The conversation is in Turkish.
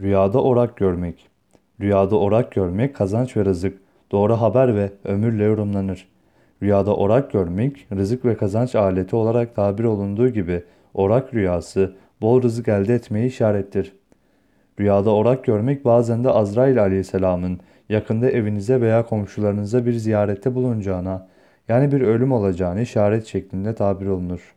Rüyada orak görmek. Rüyada orak görmek kazanç ve rızık, doğru haber ve ömürle yorumlanır. Rüyada orak görmek, rızık ve kazanç aleti olarak tabir olunduğu gibi orak rüyası bol rızık elde etmeyi işarettir. Rüyada orak görmek bazen de Azrail aleyhisselamın yakında evinize veya komşularınıza bir ziyarette bulunacağına, yani bir ölüm olacağını işaret şeklinde tabir olunur.